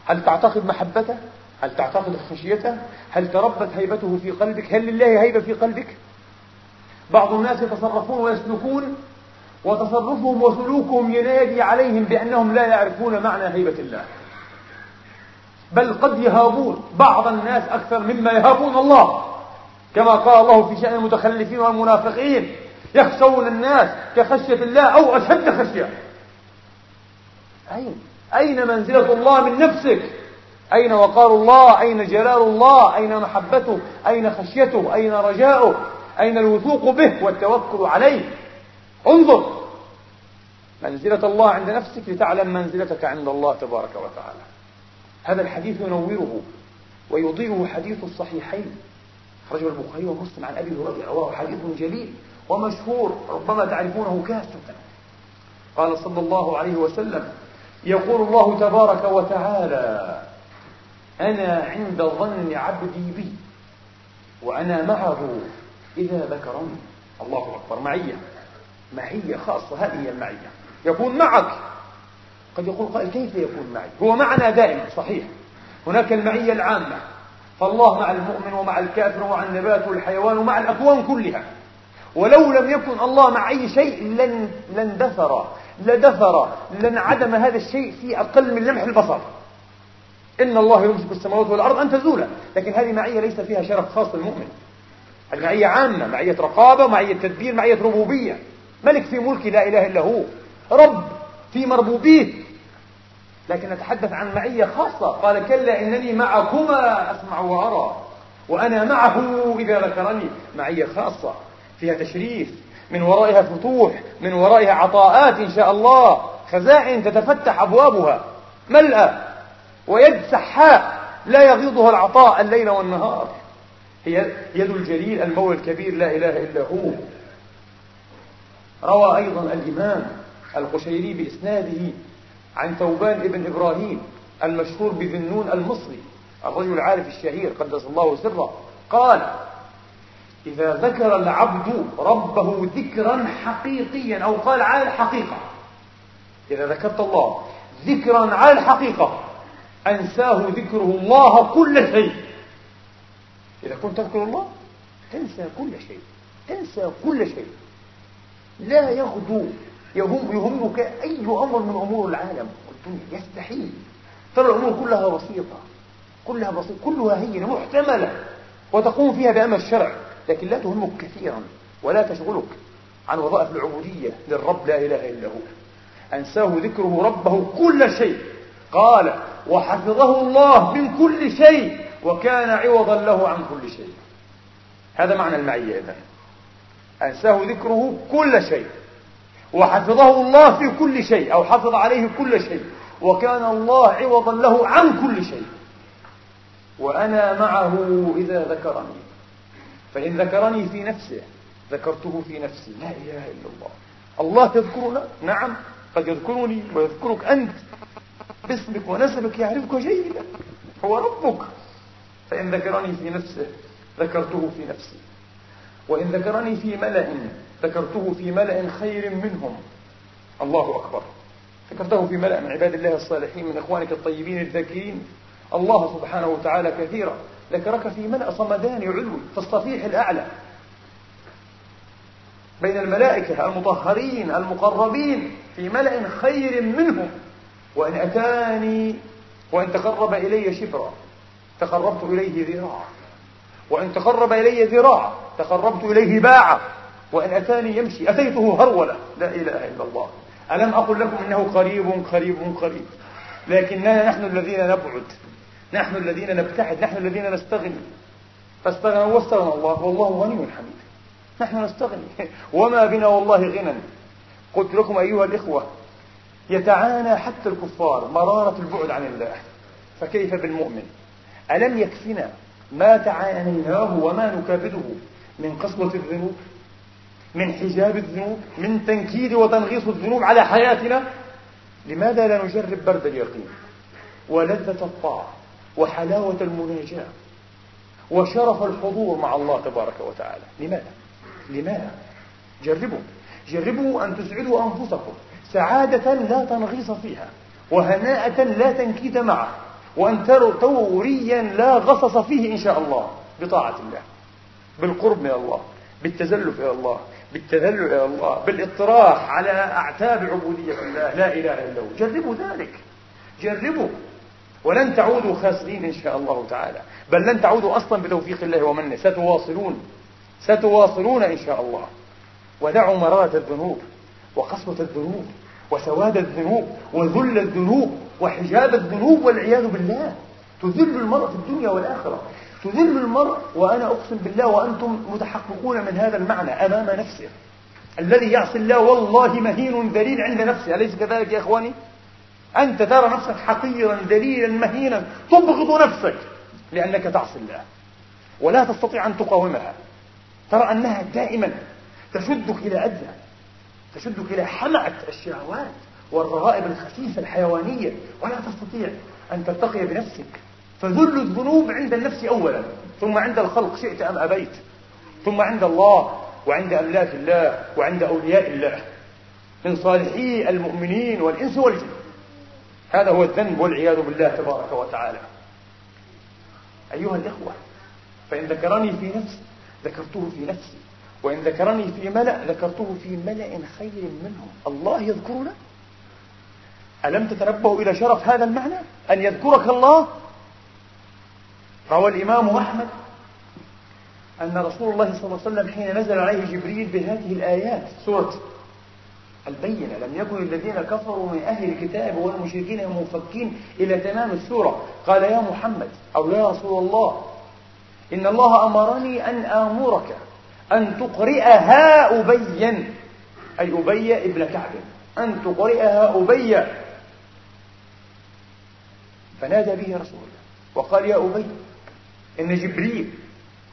هل تعتقد محبته؟ هل تعتقد خشيته؟ هل تربت هيبته في قلبك؟ هل لله هيبة في قلبك؟ بعض الناس يتصرفون ويسلكون وتصرفهم وسلوكهم ينادي عليهم بأنهم لا يعرفون معنى هيبة الله. بل قد يهابون بعض الناس أكثر مما يهابون الله. كما قال الله في شأن المتخلفين والمنافقين يخشون الناس كخشية الله أو أشد خشية أين؟ أين منزلة الله من نفسك؟ أين وقار الله؟ أين جلال الله؟ أين محبته؟ أين خشيته؟ أين رجاؤه؟ أين الوثوق به والتوكل عليه؟ انظر منزلة الله عند نفسك لتعلم منزلتك عند الله تبارك وتعالى هذا الحديث ينوره ويضيئه حديث الصحيحين رجل البخاري ومسلم عن أبي هريرة رواه حديث جليل ومشهور ربما تعرفونه كافة. قال صلى الله عليه وسلم يقول الله تبارك وتعالى أنا عند ظن عبدي بي وأنا معه إذا ذكرني. الله أكبر. معية. معية خاصة هذه هي المعية. يكون معك. قد يقول قائل كيف يكون معي؟ هو معنا دائما صحيح. هناك المعية العامة. فالله مع المؤمن ومع الكافر ومع النبات والحيوان ومع الأكوان كلها. ولو لم يكن الله مع أي شيء لن لاندثر لدثر لانعدم هذا الشيء في أقل من لمح البصر. إن الله يمسك السماوات والأرض أن تزولا. لكن هذه معية ليس فيها شرف خاص للمؤمن معية عامة معية رقابة معية تدبير معية ربوبية. ملك في ملك لا إله إلا هو. رب في مربوبيه. لكن نتحدث عن معية خاصة. قال كلا إنني معكما أسمع وأرى وأنا معه إذا ذكرني. معية خاصة فيها تشريف من ورائها فتوح من ورائها عطاءات إن شاء الله. خزائن تتفتح أبوابها ملأى ويد سحاء لا يغيضها العطاء الليل والنهار. هي يد الجليل المولى الكبير لا إله إلا هو. روى أيضا الإمام القشيري بإسناده عن ثوبان ابن إبراهيم المشهور بذنون المصري الرجل العارف الشهير قدس الله سره قال إذا ذكر العبد ربه ذكرا حقيقيا أو قال على الحقيقة إذا ذكرت الله ذكرا على الحقيقة أنساه ذكره الله كل شيء. إذا كنت تذكر الله تنسى كل شيء تنسى كل شيء. لا يغدو يهم يهمك أي أمر من أمور العالم. والدنيا يستحيل. ترى الأمور كلها بسيطة. كلها بسيطة. كلها هينة محتملة. وتقوم فيها بأمر الشرع. لكن لا تهمك كثيرا. ولا تشغلك عن وظائف العبودية للرب لا إله إلا هو. أنساه ذكره ربه كل شيء. قال وحفظه الله من كل شيء. وكان عوضا له عن كل شيء. هذا معنى المعية إذن. أنساه ذكره كل شيء. وحفظه الله في كل شيء أو حفظ عليه كل شيء وكان الله عوضا له عن كل شيء. وأنا معه إذا ذكرني. فإن ذكرني في نفسه ذكرته في نفسي. لا إله إلا الله. الله تذكرنا؟ نعم. قد يذكرني ويذكرك أنت. باسمك ونسبك يعرفك جيدا. هو ربك. فإن ذكرني في نفسه ذكرته في نفسي. وإن ذكرني في ملأ ذكرته في ملأ خير منهم. الله أكبر. ذكرته في ملأ من عباد الله الصالحين من إخوانك الطيبين الذاكرين. الله سبحانه وتعالى كثيرا. ذكرك في ملأ صمداني علوي في الصفيح الأعلى. بين الملائكة المطهرين المقربين في ملأ خير منهم. وإن أتاني وإن تقرب إلي شبرا تقربت إليه ذراعا. وإن تقرب إلي ذراعا تقربت إليه باعا. وإن أتاني يمشي أتيته هرولة. لا إله إلا الله. ألم أقل لكم إنه قريب قريب قريب. لكننا نحن الذين نبعد. نحن الذين نبتعد. نحن الذين نستغني. فاستغنى واستغنى الله. والله غني حميد. نحن نستغني. [LAUGHS] وما بنا والله غنى. قلت لكم أيها الإخوة يتعانى حتى الكفار مرارة البعد عن الله. فكيف بالمؤمن؟ ألم يكفنا ما تعانيناه وما نكابده من قسوة الذنوب؟ من حجاب الذنوب من تنكيد وتنغيص الذنوب على حياتنا. لماذا لا نجرب برد اليقين؟ ولذة الطاعة وحلاوة المناجاة وشرف الحضور مع الله تبارك وتعالى. لماذا؟ لماذا؟ جربوا. جربوا أن تسعدوا أنفسكم. سعادة لا تنغيص فيها وهناءة لا تنكيد معه وأن تروا توريا لا غصص فيه إن شاء الله. بطاعة الله بالقرب من الله بالتزلف إلى الله بالتذلل إلى الله بالإطراح على أعتاب عبودية الله لا إله إلا هو. جربوا ذلك. جربوا. ولن تعودوا خاسرين إن شاء الله تعالى. بل لن تعودوا أصلا بتوفيق الله ومنه. ستواصلون. ستواصلون إن شاء الله. ودعوا مرارة الذنوب وقسوة الذنوب وسواد الذنوب وذل الذنوب وحجاب الذنوب والعياذ بالله. تذل المرء في الدنيا والآخرة. تذل المرء وأنا أقسم بالله وأنتم متحققون من هذا المعنى أمام نفسه. الذي يعصي الله والله مهين ذليل عند نفسه. أليس كذلك يا إخواني؟ أنت ترى نفسك حقيرا ذليلا مهينا. تبغض نفسك لأنك تعصي الله. ولا تستطيع أن تقاومها. ترى أنها دائما تشدك إلى أدنى. تشدك إلى حمأة الشهوات والرغائب الخسيسة الحيوانية. ولا تستطيع أن ترتقي بنفسك. فذل الذنوب عند النفس أولا ثم عند الخلق شئت أم أبيت ثم عند الله وعند أملاك الله وعند أولياء الله من صالحي المؤمنين والإنس والجن. هذا هو الذنب والعياذ بالله تبارك وتعالى. أيها الإخوة فإن ذكرني في نفسي ذكرته في نفسي وإن ذكرني في ملأ ذكرته في ملأ خير منهم الله يذكرنا؟ ألم تتنبهوا إلى شرف هذا المعنى؟ أن يذكرك الله روى الإمام أحمد أن رسول الله صلى الله عليه وسلم حين نزل عليه جبريل بهذه الآيات سورة البينة لم يكن الذين كفروا من أهل الكتاب والمشركين منفكين إلى تمام السورة. قال يا محمد أو يا رسول الله إن الله أمرني أن آمرك أن تقرئها أبيا أي أبي ابن كعب أن تقرئها أبي فنادى به رسول الله وقال يا أبي إن جبريل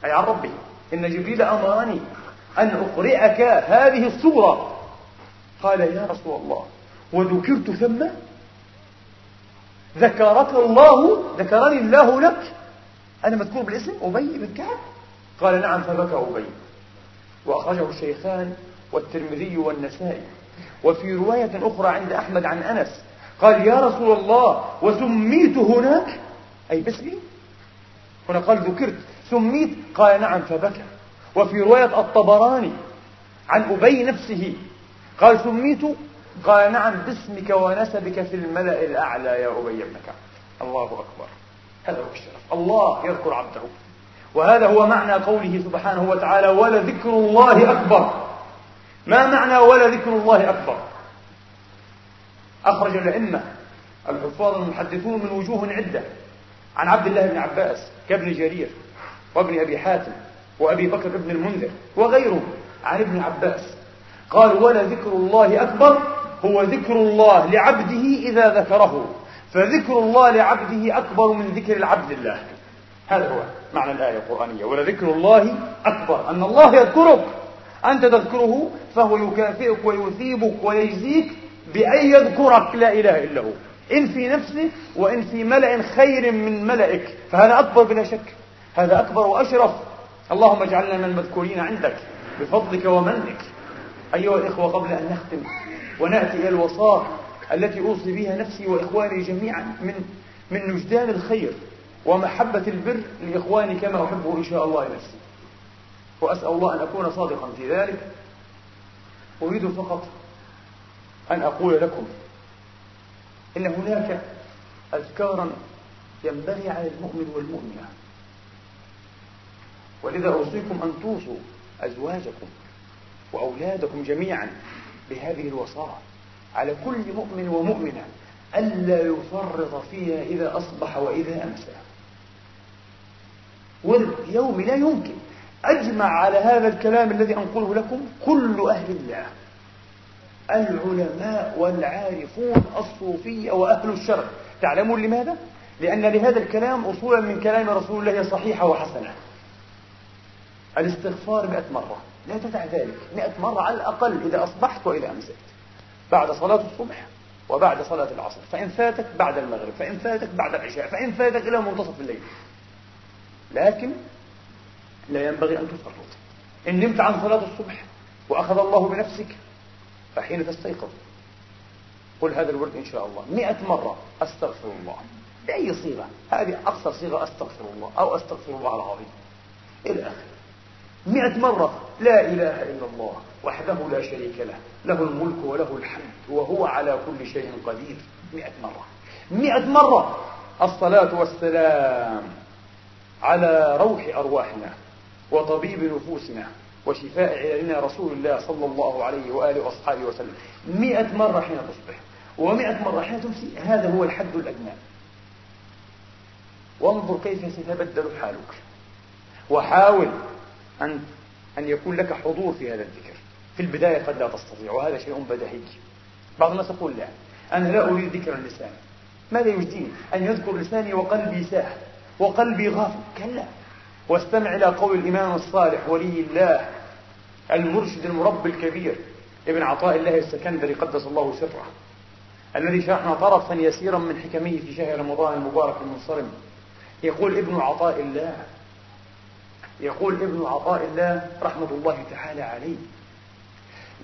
أي عن ربه إن جبريل أمرني أن أقرئك هذه السورة. قال يا رسول الله وذكرت ثم ذكرك الله ذكرني الله لك. أنا مذكور بالاسم؟ أبي بن كعب؟ قال نعم فبكى أبي. وأخرجه الشيخان والترمذي والنسائي. وفي رواية أخرى عند أحمد عن أنس قال يا رسول الله وسميت هناك أي باسمي هنا قال ذكرت سميت قال نعم فبكى. وفي رواية الطبراني عن أبي نفسه قال سميت قال نعم باسمك ونسبك في الملأ الأعلى يا أبي بن كعب الله أكبر. هذا هو الشرف. الله يذكر عبده. وهذا هو معنى قوله سبحانه وتعالى ولذكر الله أكبر. ما معنى ولذكر الله أكبر أخرج الأئمة الحفاظ المحدثون من وجوه عدة. عن عبد الله بن عباس كابن جرير وابن أبي حاتم وأبي بكر بن المنذر وغيرهم عن ابن عباس. قال ولذكر الله أكبر هو ذكر الله لعبده إذا ذكره فذكر الله لعبده أكبر من ذكر العبد الله. هذا هو معنى الآية القرآنية. ولذكر الله أكبر أن الله يذكرك أنت تذكره فهو يكافئك ويثيبك ويجزيك بأن يذكرك لا إله إلا هو. إن في نفسه وإن في ملأ خير من ملئك فهذا أكبر بلا شك هذا أكبر وأشرف. اللهم اجعلنا من المذكورين عندك بفضلك ومنك. أيها الإخوة قبل أن نختم ونأتي إلى الوصاة التي أوصي بها نفسي وإخواني جميعا من من وجدان الخير ومحبة البر لإخواني كما أحبه إن شاء الله نفسي. وأسأل الله أن أكون صادقا في ذلك. أريد فقط أن أقول لكم إن هناك أذكارا ينبغي على المؤمن والمؤمنة. ولذا أوصيكم أن توصوا أزواجكم وأولادكم جميعا بهذه الوصاة على كل مؤمن ومؤمنة ألا يفرط فيها إذا أصبح وإذا أمسى. ورد يومي لا يمكن. أجمع على هذا الكلام الذي أنقله لكم كل أهل الله. العلماء والعارفون الصوفية وأهل الشرع تعلمون لماذا؟ لأن لهذا الكلام أصولا من كلام رسول الله صحيحة وحسنة. الاستغفار مئة مرة. لا تدع ذلك. مئة مرة على الأقل إذا أصبحت وإذا أمسيت. بعد صلاة الصبح وبعد صلاة العصر. فإن فاتك بعد المغرب. فإن فاتك بعد العشاء. فإن فاتك إلى منتصف الليل. لكن لا ينبغي أن تفرط إن نمت عن صلاة الصبح وأخذ الله بنفسك فحين تستيقظ. قل هذا الورد إن شاء الله. مئة مرة. أستغفر الله. بأي صيغة؟ هذه أقصر صيغة أستغفر الله أو أستغفر الله العظيم. إلى آخره. مئة مرة. لا إله إلا الله وحده لا شريك له. له الملك وله الحمد وهو على كل شيء قدير. مئة مرة. مئة مرة. الصلاة والسلام على روح أرواحنا وطبيب نفوسنا وشفاء عللنا رسول الله صلى الله عليه وآله وأصحابه وسلم. مئة مرة حين تصبح ومئة مرة حين تمسي هذا هو الحد الأدنى وانظر كيف سيتبدل حالك. وحاول أن أن يكون لك حضور في هذا الذكر. في البداية قد لا تستطيع وهذا شيء بديهي. بعض الناس يقول لا أنا لا أريد ذكر اللسان. ماذا يجديني أن يذكر لساني وقلبي ساح وقلبي غافل. كلا. واستمع إلى قول الإمام الصالح ولي الله المرشد المربي الكبير ابن عطاء الله السكندري قدس الله سره الذي شرحنا طرفا يسيرا من حكمه في شهر رمضان المبارك المنصرم. يقول ابن عطاء الله يقول ابن عطاء الله رحمة الله تعالى عليه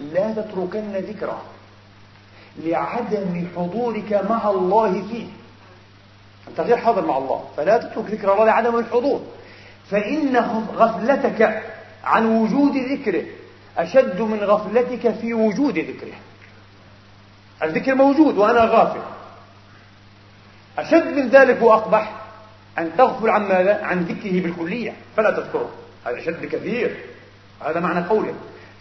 لا تتركن ذكره لعدم حضورك مع الله فيه. أنت غير حاضر مع الله فلا تترك ذكر الله لعدم الحضور فإن غفلتك. عن وجود ذكره. أشد من غفلتك في وجود ذكره. الذكر موجود وأنا غافل. أشد من ذلك وأقبح أن تغفل عن ماذا؟ عن ذكره بالكلية. فلا تذكره. هذا أشد بكثير هذا معنى قوله.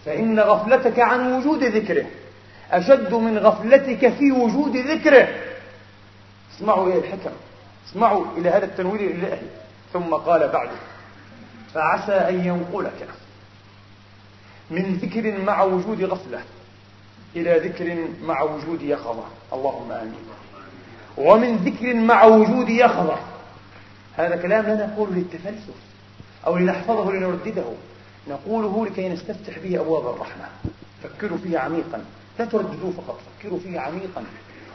فإن غفلتك عن وجود ذكره. أشد من غفلتك في وجود ذكره. اسمعوا إلى الحكم. اسمعوا إلى هذا التنوير الإلهي ثم قال بعده. فعسى أن ينقلك من ذكر مع وجود غفلة إلى ذكر مع وجود يقظة اللهم آمين. ومن ذكر مع وجود يقظة هذا كلام لا نقوله للتفلسف أو لنحفظه لنردده. نقوله لكي نستفتح به أبواب الرحمة. فكروا فيه عميقا. لا ترددوه فقط فكروا فيه عميقا.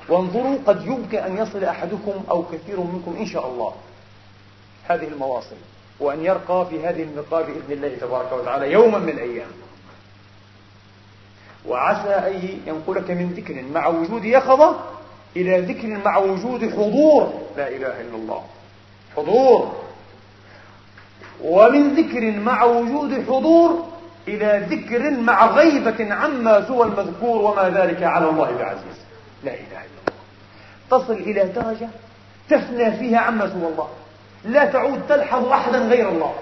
وانظروا قد يمكن أن يصل أحدكم أو كثير منكم إن شاء الله. هذه المواصل. وأن يرقى في هذه النقاة بإذن الله تبارك وتعالى يوما من الأيام. وعسى أن ينقلك من ذكر مع وجود يقظة إلى ذكر مع وجود حضور. لا إله إلا الله. حضور. ومن ذكر مع وجود حضور إلى ذكر مع غيبة عما سوى المذكور وما ذلك على الله بعزيز. لا إله إلا الله. تصل إلى درجة تفنى فيها عما سوى الله. لا تعود تلحظ أحدا غير الله.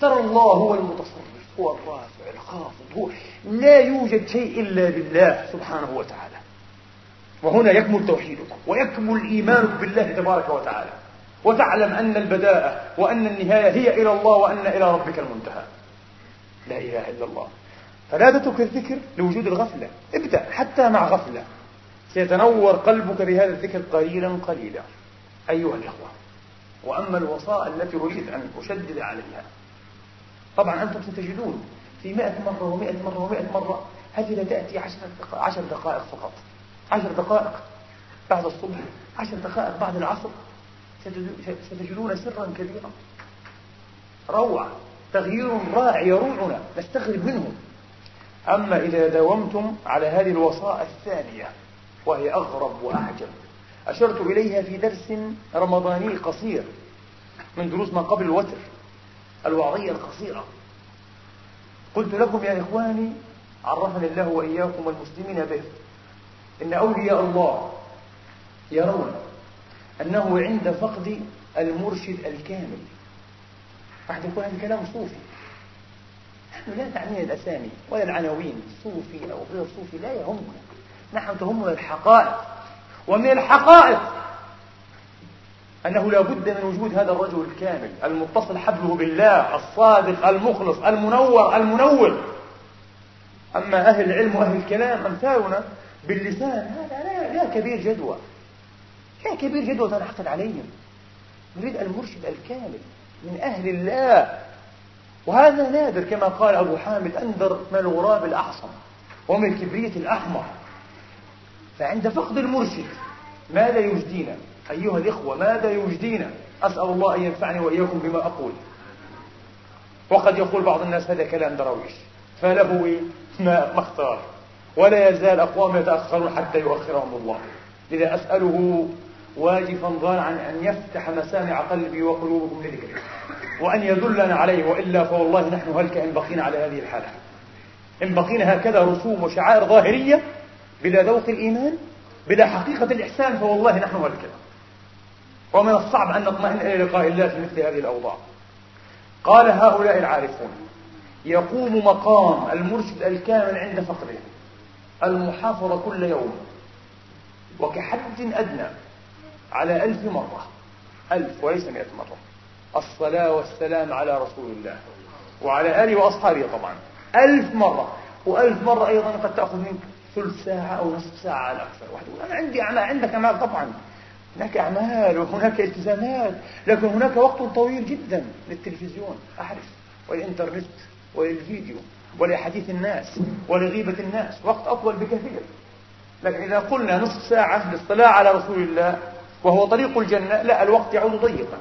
ترى الله هو المتصرف هو الرافع الخافض هو لا يوجد شيء إلا بالله سبحانه وتعالى. وهنا يكمل توحيدك ويكمل إيمانك بالله تبارك وتعالى. وتعلم أن البداءة وأن النهاية هي إلى الله وأن إلى ربك المنتهى. لا إله إلا الله. فلا تترك الذكر لوجود الغفلة. ابدأ حتى مع غفلة. سيتنور قلبك بهذا الذكر قليلا قليلا. أيها الإخوة. وأما الوصاء التي أريد أن أشدد عليها. طبعا أنتم ستجدون في مئة مرة ومئة مرة ومئة مرة هذه لا تأتي عشر دقائق, دقائق فقط. عشر دقائق بعد الصبح عشر دقائق بعد العصر. ستجدون سرا كبيرا. روعة. تغيير رائع يروعنا. نستغرب منه. أما إذا داومتم على هذه الوصاء الثانية وهي أغرب وأعجب. أشرت إليها في درس رمضاني قصير من دروس ما قبل الوتر الوعظية القصيرة. قلت لكم يا إخواني عرفني الله وإياكم والمسلمين به. إن أولياء الله يرون أنه عند فقد المرشد الكامل. أحد يقول هذا كلام صوفي. نحن لا تعنينا الأسامي ولا العناوين صوفي أو غير صوفي لا يهمنا. نحن تهمنا الحقائق. ومن الحقائق أنه لا بد من وجود هذا الرجل الكامل المتصل حبله بالله الصادق المخلص المنور المنور أما أهل العلم وأهل الكلام أمثالنا باللسان هذا لا, لا كبير جدوى. لا كبير جدوى تنعقد عليهم. نريد المرشد الكامل من أهل الله. وهذا نادر كما قال أبو حامد أندر من الغراب الأعصم ومن الكبريت الأحمر. فعند فقد المرشد ماذا يجدينا؟ أيها الإخوة ماذا يجدينا؟ أسأل الله أن ينفعني وإياكم بما أقول. وقد يقول بعض الناس هذا كلام درويش. فله ما أختار. ولا يزال أقوام يتأخرون حتى يؤخرهم الله. لذا أسأله واجفا ضارعا أن يفتح مسامع قلبي وقلوبكم لذكره. وأن يدلنا عليه وإلا فوالله نحن هلك إن بقينا على هذه الحالة. إن بقينا هكذا رسوم وشعائر ظاهرية بلا ذوق الإيمان بلا حقيقة الإحسان فوالله نحن هلك ومن الصعب أن نطمئن إلى لقاء الله في مثل هذه الأوضاع. قال هؤلاء العارفون يقوم مقام المرشد الكامل عند فقره المحافظة كل يوم وكحد أدنى على ألف مرة. ألف وليس مئة مرة. الصلاة والسلام على رسول الله وعلى آله وأصحابه طبعا. ألف مرة. وألف مرة أيضا قد تأخذ منك. ثلث ساعة أو نصف ساعة على الأكثر واحد. أنا عندي أعمال عندك أعمال طبعا. هناك أعمال وهناك التزامات لكن هناك وقت طويل جدا للتلفزيون أعرف والإنترنت وللفيديو ولحديث الناس ولغيبة الناس. وقت أطول بكثير. لكن إذا قلنا نصف ساعة للصلاة على رسول الله وهو طريق الجنة لا الوقت يعود ضيقا.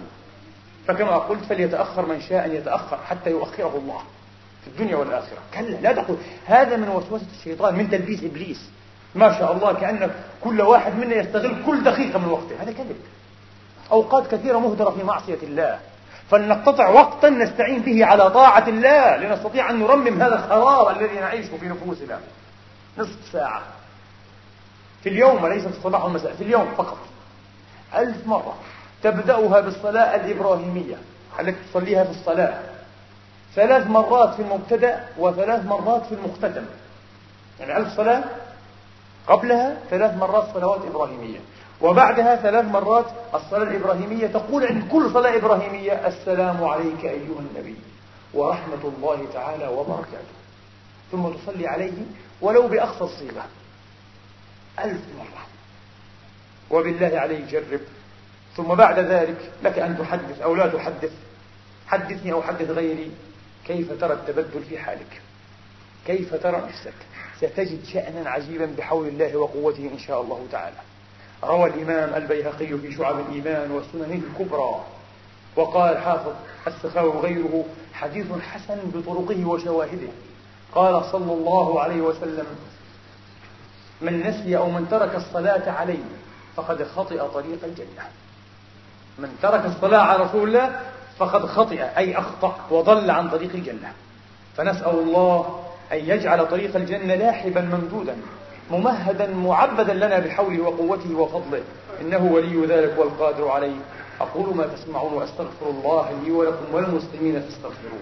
فكما قلت فليتأخر من شاء أن يتأخر حتى يؤخره الله. في الدنيا والآخرة. كلا لا تقول. هذا من وسوسة الشيطان من تلبيس إبليس. ما شاء الله كأن كل واحد منا يستغل كل دقيقة من وقته. هذا كذب. أوقات كثيرة مهدرة في معصية الله. فلنقتطع وقتا نستعين به على طاعة الله. لنستطيع أن نرمم هذا الخراب الذي نعيشه في نفوسنا. نصف ساعة. في اليوم وليس في الصباح والمساء في اليوم فقط. ألف مرة تبدأها بالصلاة الإبراهيمية. التي تصليها في الصلاة. ثلاث مرات في المبتدأ وثلاث مرات في المختتم. يعني ألف صلاة قبلها ثلاث مرات صلوات إبراهيمية. وبعدها ثلاث مرات الصلاة الإبراهيمية تقول عند كل صلاة إبراهيمية السلام عليك أيها النبي ورحمة الله تعالى وبركاته. ثم تصلي عليه ولو بأقصى الصيغة. ألف مرة. وبالله عليه جرب. ثم بعد ذلك لك أن تحدث أو لا تحدث. حدثني أو حدث غيري. كيف ترى التبدل في حالك؟ كيف ترى نفسك؟ ستجد شأنا عجيبا بحول الله وقوته إن شاء الله تعالى. روى الإمام البيهقي في شعب الإيمان والسنن الكبرى وقال حافظ السخاوي وغيره حديث حسن بطرقه وشواهده. قال صلى الله عليه وسلم من نسي أو من ترك الصلاة عليه فقد خطئ طريق الجنة. من ترك الصلاة على رسول الله فقد خطئ أي أخطأ وضل عن طريق الجنة. فنسأل الله أن يجعل طريق الجنة لاحبا ممدودا ممهدا معبدا لنا بحوله وقوته وفضله. إنه ولي ذلك والقادر عليه. أقول ما تسمعون وأستغفر الله لي ولكم وللمسلمين فاستغفروه.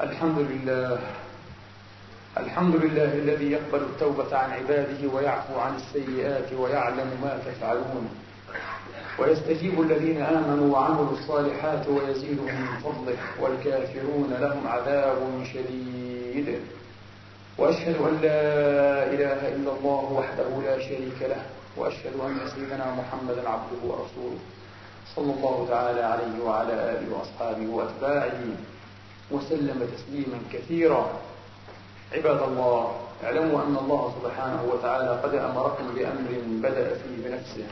الحمد لله الحمد لله الذي يقبل التوبة عن عباده ويعفو عن السيئات ويعلم ما تفعلون. ويستجيب الذين آمنوا وعملوا الصالحات ويزيدهم من فضله والكافرون لهم عذاب شديد. وأشهد أن لا إله إلا الله وحده لا شريك له وأشهد أن سيدنا محمدا عبده ورسوله صلى الله تعالى عليه وعلى آله وأصحابه وأتباعه وسلم تسليما كثيرا. عباد الله اعلموا أن الله سبحانه وتعالى قد أمركم بأمر بدأ فيه بنفسه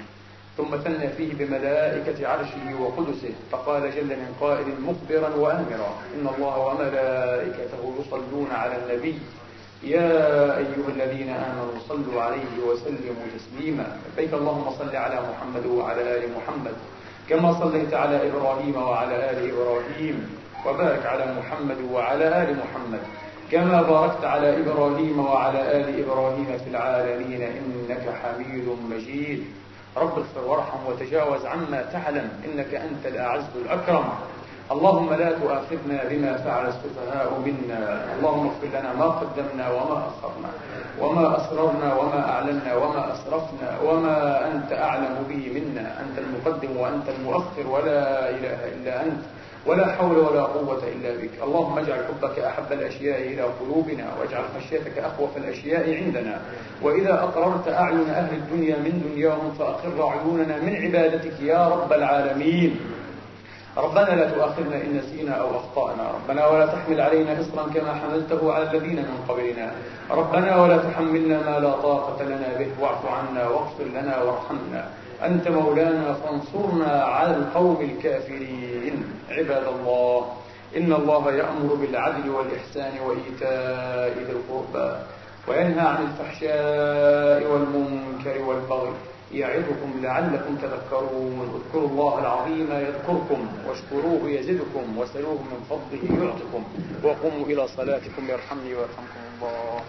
ثم ثنى فيه بملائكة عرشه وقدسه فقال جل من قائل مخبرا وآمرا إن الله وملائكته يصلون على النبي. يا أيها الذين آمنوا صلوا عليه وسلموا تسليما. بيت اللهم صل على محمد وعلى آل محمد كما صليت على إبراهيم وعلى آل إبراهيم وبارك على محمد وعلى آل محمد. كما باركت على إبراهيم وعلى آل إبراهيم في العالمين إنك حميد مجيد. رب اغفر وارحم وتجاوز عما تعلم إنك أنت الأعز الأكرم. اللهم لا تؤاخذنا بما فعل السفهاء منا. اللهم اغفر لنا ما قدمنا وما أخرنا وما أسررنا وما أعلنا وما أسرفنا وما أنت أعلم به منا. أنت المقدم وأنت المؤخر ولا إله إلا أنت. ولا حول ولا قوة إلا بك. اللهم اجعل حبك أحب الأشياء إلى قلوبنا واجعل خشيتك أخوف الأشياء عندنا. وإذا أقررت أعين أهل الدنيا من دنياهم فأقر عيوننا من عبادتك يا رب العالمين. ربنا لا تؤاخذنا إن نسينا أو أخطأنا. ربنا ولا تحمل علينا إصرا كما حملته على الذين من قبلنا. ربنا ولا تحملنا ما لا طاقة لنا به. واعف عنا واغفر لنا وارحمنا. أنت مولانا فانصرنا على القوم الكافرين. عباد الله إن الله يأمر بالعدل والإحسان وإيتاء ذي القربى وينهى عن الفحشاء والمنكر والبغي يعظكم لعلكم تذكرون. اذكروا الله العظيم يذكركم واشكروه يزدكم وسلوه من فضله يعطكم. وقوموا إلى صلاتكم يرحمني ويرحمكم الله.